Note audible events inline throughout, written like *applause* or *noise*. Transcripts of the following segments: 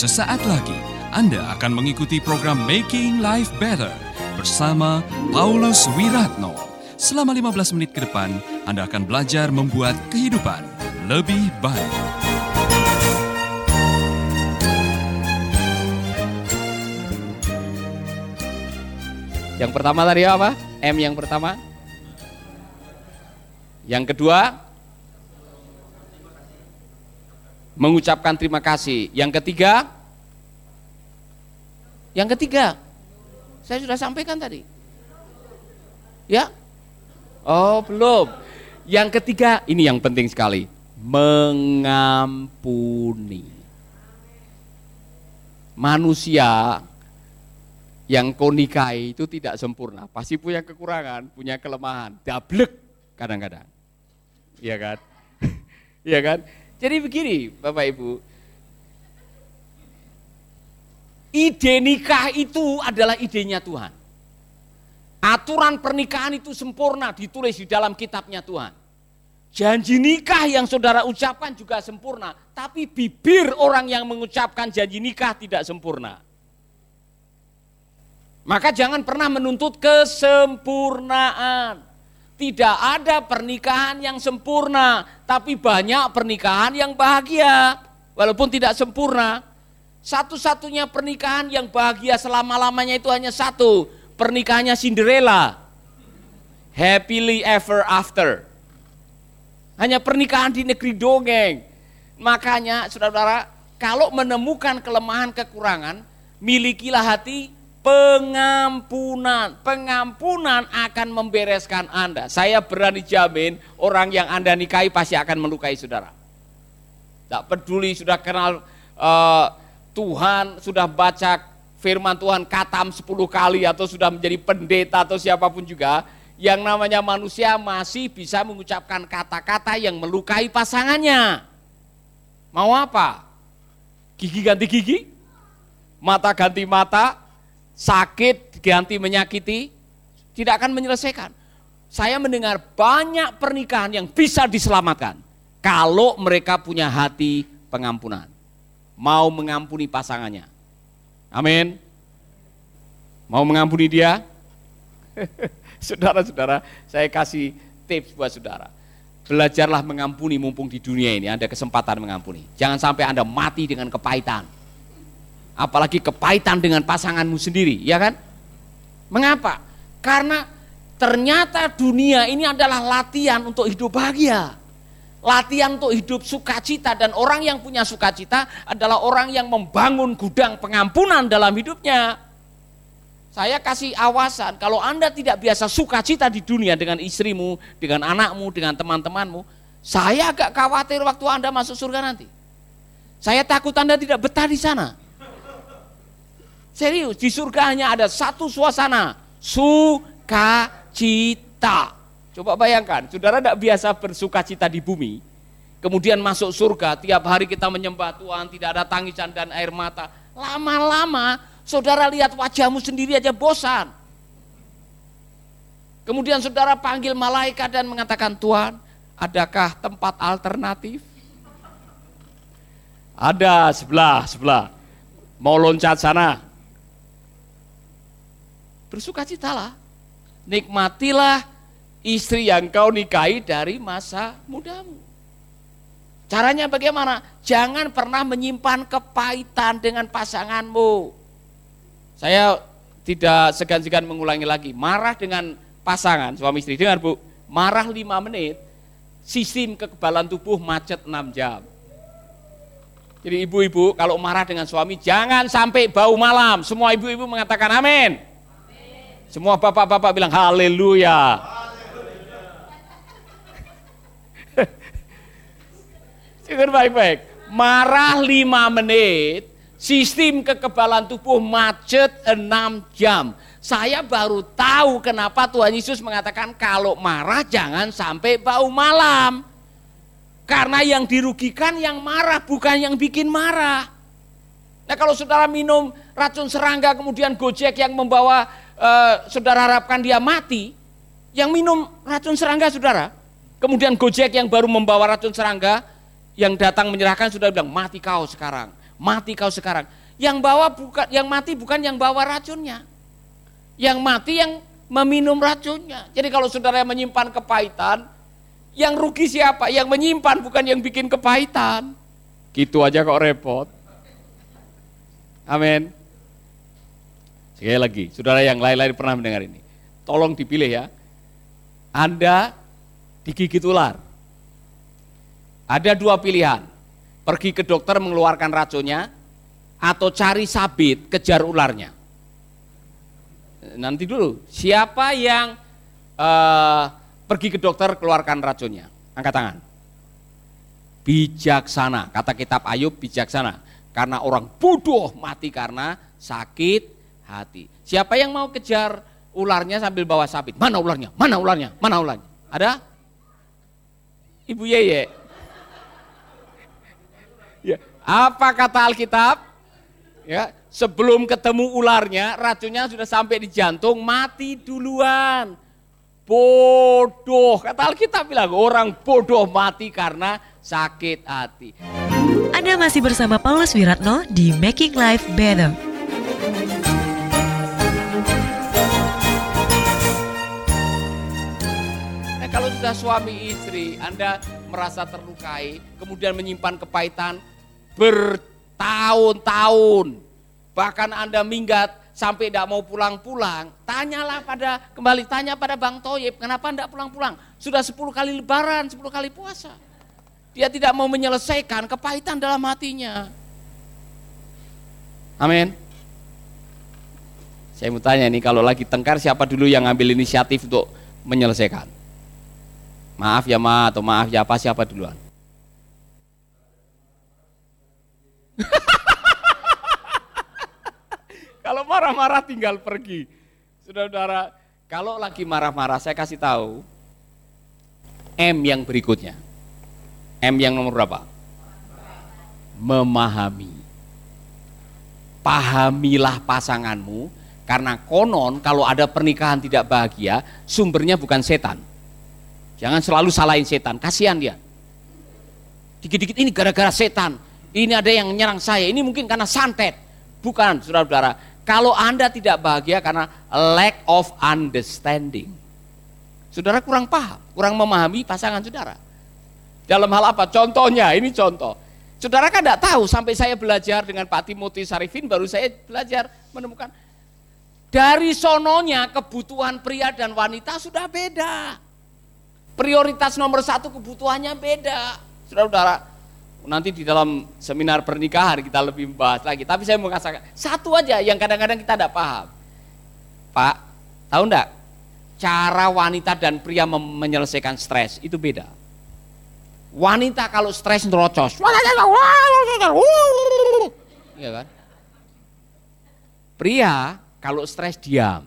Sesaat lagi Anda akan mengikuti program Making Life Better bersama Paulus Wiratno. Selama 15 menit ke depan, Anda akan belajar membuat kehidupan lebih baik. Yang pertama tadi apa? M yang pertama. Yang kedua, mengucapkan terima kasih. Yang ketiga, yang ketiga, saya sudah sampaikan tadi. Ya? Oh, belum. Yang ketiga, ini yang penting sekali. Mengampuni. Manusia yang kau nikahi itu tidak sempurna. Pasti punya kekurangan, punya kelemahan. Dablek kadang-kadang. Iya kan? *laughs* Iya kan? Jadi begini Bapak Ibu. Ide nikah itu adalah idenya Tuhan. Aturan pernikahan itu sempurna ditulis di dalam kitabnya Tuhan. Janji nikah yang saudara ucapkan juga sempurna, tapi bibir orang yang mengucapkan janji nikah tidak sempurna. Maka jangan pernah menuntut kesempurnaan. Tidak ada pernikahan yang sempurna, tapi banyak pernikahan yang bahagia, walaupun tidak sempurna. Satu-satunya pernikahan yang bahagia selama-lamanya itu hanya satu, pernikahannya Cinderella. Happily ever after. Hanya pernikahan di negeri dongeng. Makanya saudara-saudara, kalau menemukan kelemahan kekurangan, milikilah hati pengampunan. Pengampunan akan membereskan Anda. Saya berani jamin orang yang Anda nikahi pasti akan melukai saudara. Tidak peduli sudah kenal uh, Tuhan, sudah baca firman Tuhan katam 10 kali atau sudah menjadi pendeta atau siapa pun juga, yang namanya manusia masih bisa mengucapkan kata-kata yang melukai pasangannya. Mau apa? Gigi ganti gigi? Mata ganti mata? Sakit ganti menyakiti, tidak akan menyelesaikan. Saya mendengar banyak pernikahan yang bisa diselamatkan kalau mereka punya hati pengampunan. Mau mengampuni pasangannya. Amin. Mau mengampuni dia? *laughs* Saudara-saudara, saya kasih tips buat saudara. Belajarlah mengampuni mumpung di dunia ini ada kesempatan mengampuni. Jangan sampai Anda mati dengan kepahitan apalagi kepahitan dengan pasanganmu sendiri, ya kan? Mengapa? Karena ternyata dunia ini adalah latihan untuk hidup bahagia. Latihan untuk hidup sukacita dan orang yang punya sukacita adalah orang yang membangun gudang pengampunan dalam hidupnya. Saya kasih awasan, kalau Anda tidak biasa sukacita di dunia dengan istrimu, dengan anakmu, dengan teman-temanmu, saya agak khawatir waktu Anda masuk surga nanti. Saya takut Anda tidak betah di sana. Serius, di surga hanya ada satu suasana, sukacita. Coba bayangkan, saudara tidak biasa bersuka cita di bumi, kemudian masuk surga, tiap hari kita menyembah Tuhan, tidak ada tangisan dan air mata. Lama-lama, saudara lihat wajahmu sendiri aja bosan. Kemudian saudara panggil malaikat dan mengatakan, Tuhan, adakah tempat alternatif? Ada sebelah, sebelah. Mau loncat sana, bersukacitalah. Nikmatilah istri yang kau nikahi dari masa mudamu. Caranya bagaimana? Jangan pernah menyimpan kepahitan dengan pasanganmu. Saya tidak segan-segan mengulangi lagi. Marah dengan pasangan, suami istri. Dengar bu, marah lima menit, sistem kekebalan tubuh macet 6 jam. Jadi ibu-ibu kalau marah dengan suami jangan sampai bau malam. Semua ibu-ibu mengatakan amin. Semua bapak-bapak bilang haleluya. *laughs* Dengar baik-baik. Marah lima menit, sistem kekebalan tubuh macet enam jam. Saya baru tahu kenapa Tuhan Yesus mengatakan kalau marah jangan sampai bau malam. Karena yang dirugikan yang marah bukan yang bikin marah. Nah kalau saudara minum racun serangga kemudian gojek yang membawa uh, saudara harapkan dia mati, yang minum racun serangga saudara, kemudian Gojek yang baru membawa racun serangga, yang datang menyerahkan sudah bilang mati kau sekarang. mati kau sekarang. Yang bawa bukan yang mati bukan yang bawa racunnya. Yang mati yang meminum racunnya. Jadi kalau saudara yang menyimpan kepahitan, yang rugi siapa? Yang menyimpan bukan yang bikin kepahitan. Gitu aja kok repot. Amin. Sekali lagi, saudara yang lain-lain pernah mendengar ini. Tolong dipilih ya. Anda digigit ular. Ada dua pilihan. Pergi ke dokter mengeluarkan racunnya, atau cari sabit kejar ularnya. Nanti dulu, siapa yang uh, pergi ke dokter keluarkan racunnya? Angkat tangan. Bijaksana, kata kitab Ayub bijaksana. Karena orang bodoh mati karena sakit hati. Siapa yang mau kejar ularnya sambil bawa sabit? Mana ularnya? Mana ularnya? Mana ularnya? Ada? Ibu Yeye. Ya. Apa kata Alkitab? ya sebelum ketemu ularnya racunnya sudah sampai di jantung mati duluan bodoh kata Alkitab bilang orang bodoh mati karena sakit hati Anda masih bersama Paulus Wiratno di Making Life Better sudah suami istri Anda merasa terlukai kemudian menyimpan kepahitan ber tahun-tahun. Bahkan Anda minggat sampai tidak mau pulang-pulang, tanyalah pada, kembali tanya pada Bang Toyib, kenapa tidak pulang-pulang? Sudah 10 kali lebaran, 10 kali puasa. Dia tidak mau menyelesaikan kepahitan dalam hatinya. Amin. Saya mau tanya nih, kalau lagi tengkar siapa dulu yang ngambil inisiatif untuk menyelesaikan? Maaf ya ma atau maaf ya apa siapa duluan? *laughs* kalau marah-marah tinggal pergi. Saudara-saudara, kalau lagi marah-marah saya kasih tahu M yang berikutnya. M yang nomor berapa? Memahami. Pahamilah pasanganmu karena konon kalau ada pernikahan tidak bahagia, sumbernya bukan setan. Jangan selalu salahin setan, kasihan dia. Dikit-dikit ini gara-gara setan ini ada yang menyerang saya, ini mungkin karena santet. Bukan, saudara-saudara. Kalau Anda tidak bahagia karena lack of understanding. Saudara kurang paham, kurang memahami pasangan saudara. Dalam hal apa? Contohnya, ini contoh. Saudara kan tidak tahu, sampai saya belajar dengan Pak Timothy Sarifin, baru saya belajar menemukan. Dari sononya kebutuhan pria dan wanita sudah beda. Prioritas nomor satu kebutuhannya beda. Saudara-saudara, Nanti di dalam seminar pernikahan kita lebih membahas lagi. Tapi saya mau katakan satu aja yang kadang-kadang kita tidak paham. Pak, tahu enggak? Cara wanita dan pria menyelesaikan stres itu beda. Wanita kalau stres nerocos. Iya kan? Pria kalau stres diam.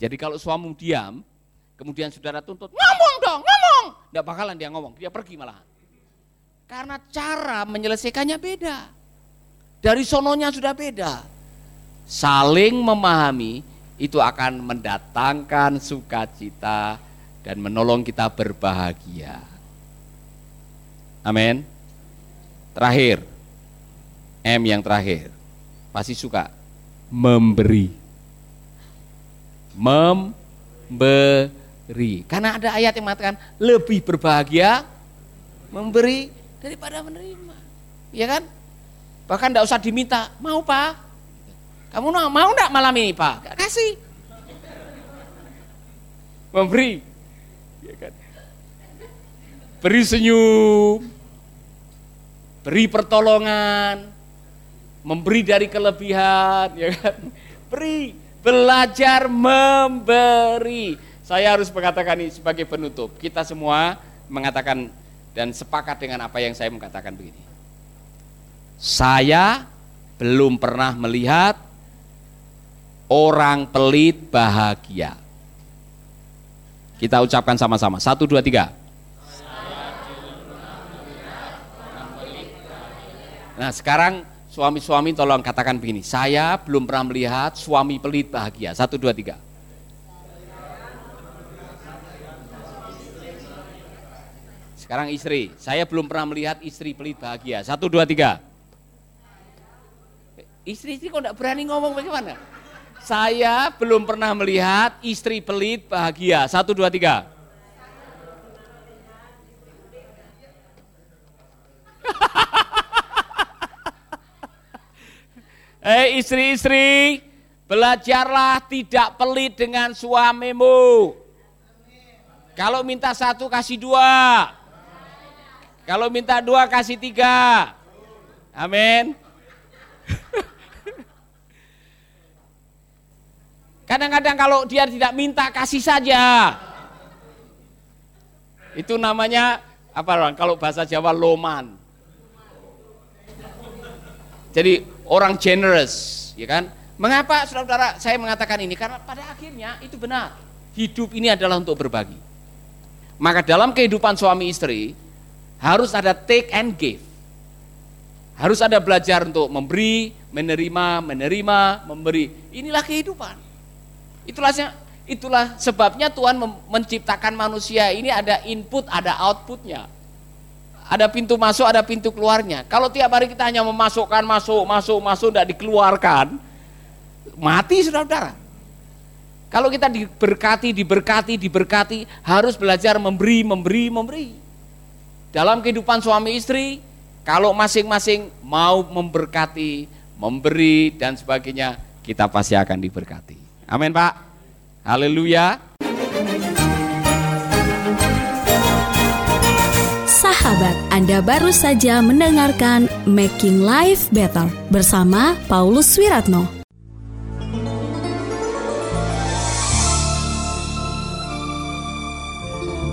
Jadi kalau suami diam, kemudian saudara tuntut, ngomong dong, ngomong. Tidak bakalan dia ngomong, dia pergi malahan. Karena cara menyelesaikannya beda. Dari sononya sudah beda. Saling memahami itu akan mendatangkan sukacita dan menolong kita berbahagia. Amin. Terakhir, M yang terakhir, pasti suka memberi. Memberi. Karena ada ayat yang mengatakan lebih berbahagia memberi daripada menerima. Ya kan? Bahkan tidak usah diminta, mau pak? Kamu mau mau enggak malam ini pak? Kasih. Memberi. Ya kan? Beri senyum. Beri pertolongan. Memberi dari kelebihan. Ya kan? Beri. Belajar memberi. Saya harus mengatakan ini sebagai penutup. Kita semua mengatakan dan sepakat dengan apa yang saya mengatakan begini. Saya belum pernah melihat orang pelit bahagia. Kita ucapkan sama-sama. Satu, dua, tiga. Nah sekarang suami-suami tolong katakan begini. Saya belum pernah melihat suami pelit bahagia. Satu, dua, tiga. Sekarang istri, saya belum pernah melihat istri pelit bahagia. Satu, dua, tiga. Istri-istri kok enggak berani ngomong bagaimana? Saya belum pernah melihat istri pelit bahagia. Satu, dua, tiga. *laughs* Eh istri-istri, belajarlah tidak pelit dengan suamimu. Kalau minta satu kasih dua. Kalau minta dua kasih tiga. Amin. *laughs* Kadang-kadang kalau dia tidak minta kasih saja. Itu namanya apa orang kalau bahasa Jawa loman. Jadi orang generous, ya kan? Mengapa saudara-saudara saya mengatakan ini? Karena pada akhirnya itu benar. Hidup ini adalah untuk berbagi. Maka dalam kehidupan suami istri harus ada take and give. Harus ada belajar untuk memberi, menerima, menerima, memberi. Inilah kehidupan. Itulah itulah sebabnya Tuhan menciptakan manusia ini ada input, ada outputnya. Ada pintu masuk, ada pintu keluarnya. Kalau tiap hari kita hanya memasukkan, masuk, masuk, masuk, tidak dikeluarkan, mati saudara-saudara. Kalau kita diberkati, diberkati, diberkati, harus belajar memberi, memberi, memberi. Dalam kehidupan suami istri, kalau masing-masing mau memberkati, memberi, dan sebagainya, kita pasti akan diberkati. Amin Pak. Haleluya. Sahabat, Anda baru saja mendengarkan Making Life Better bersama Paulus Wiratno.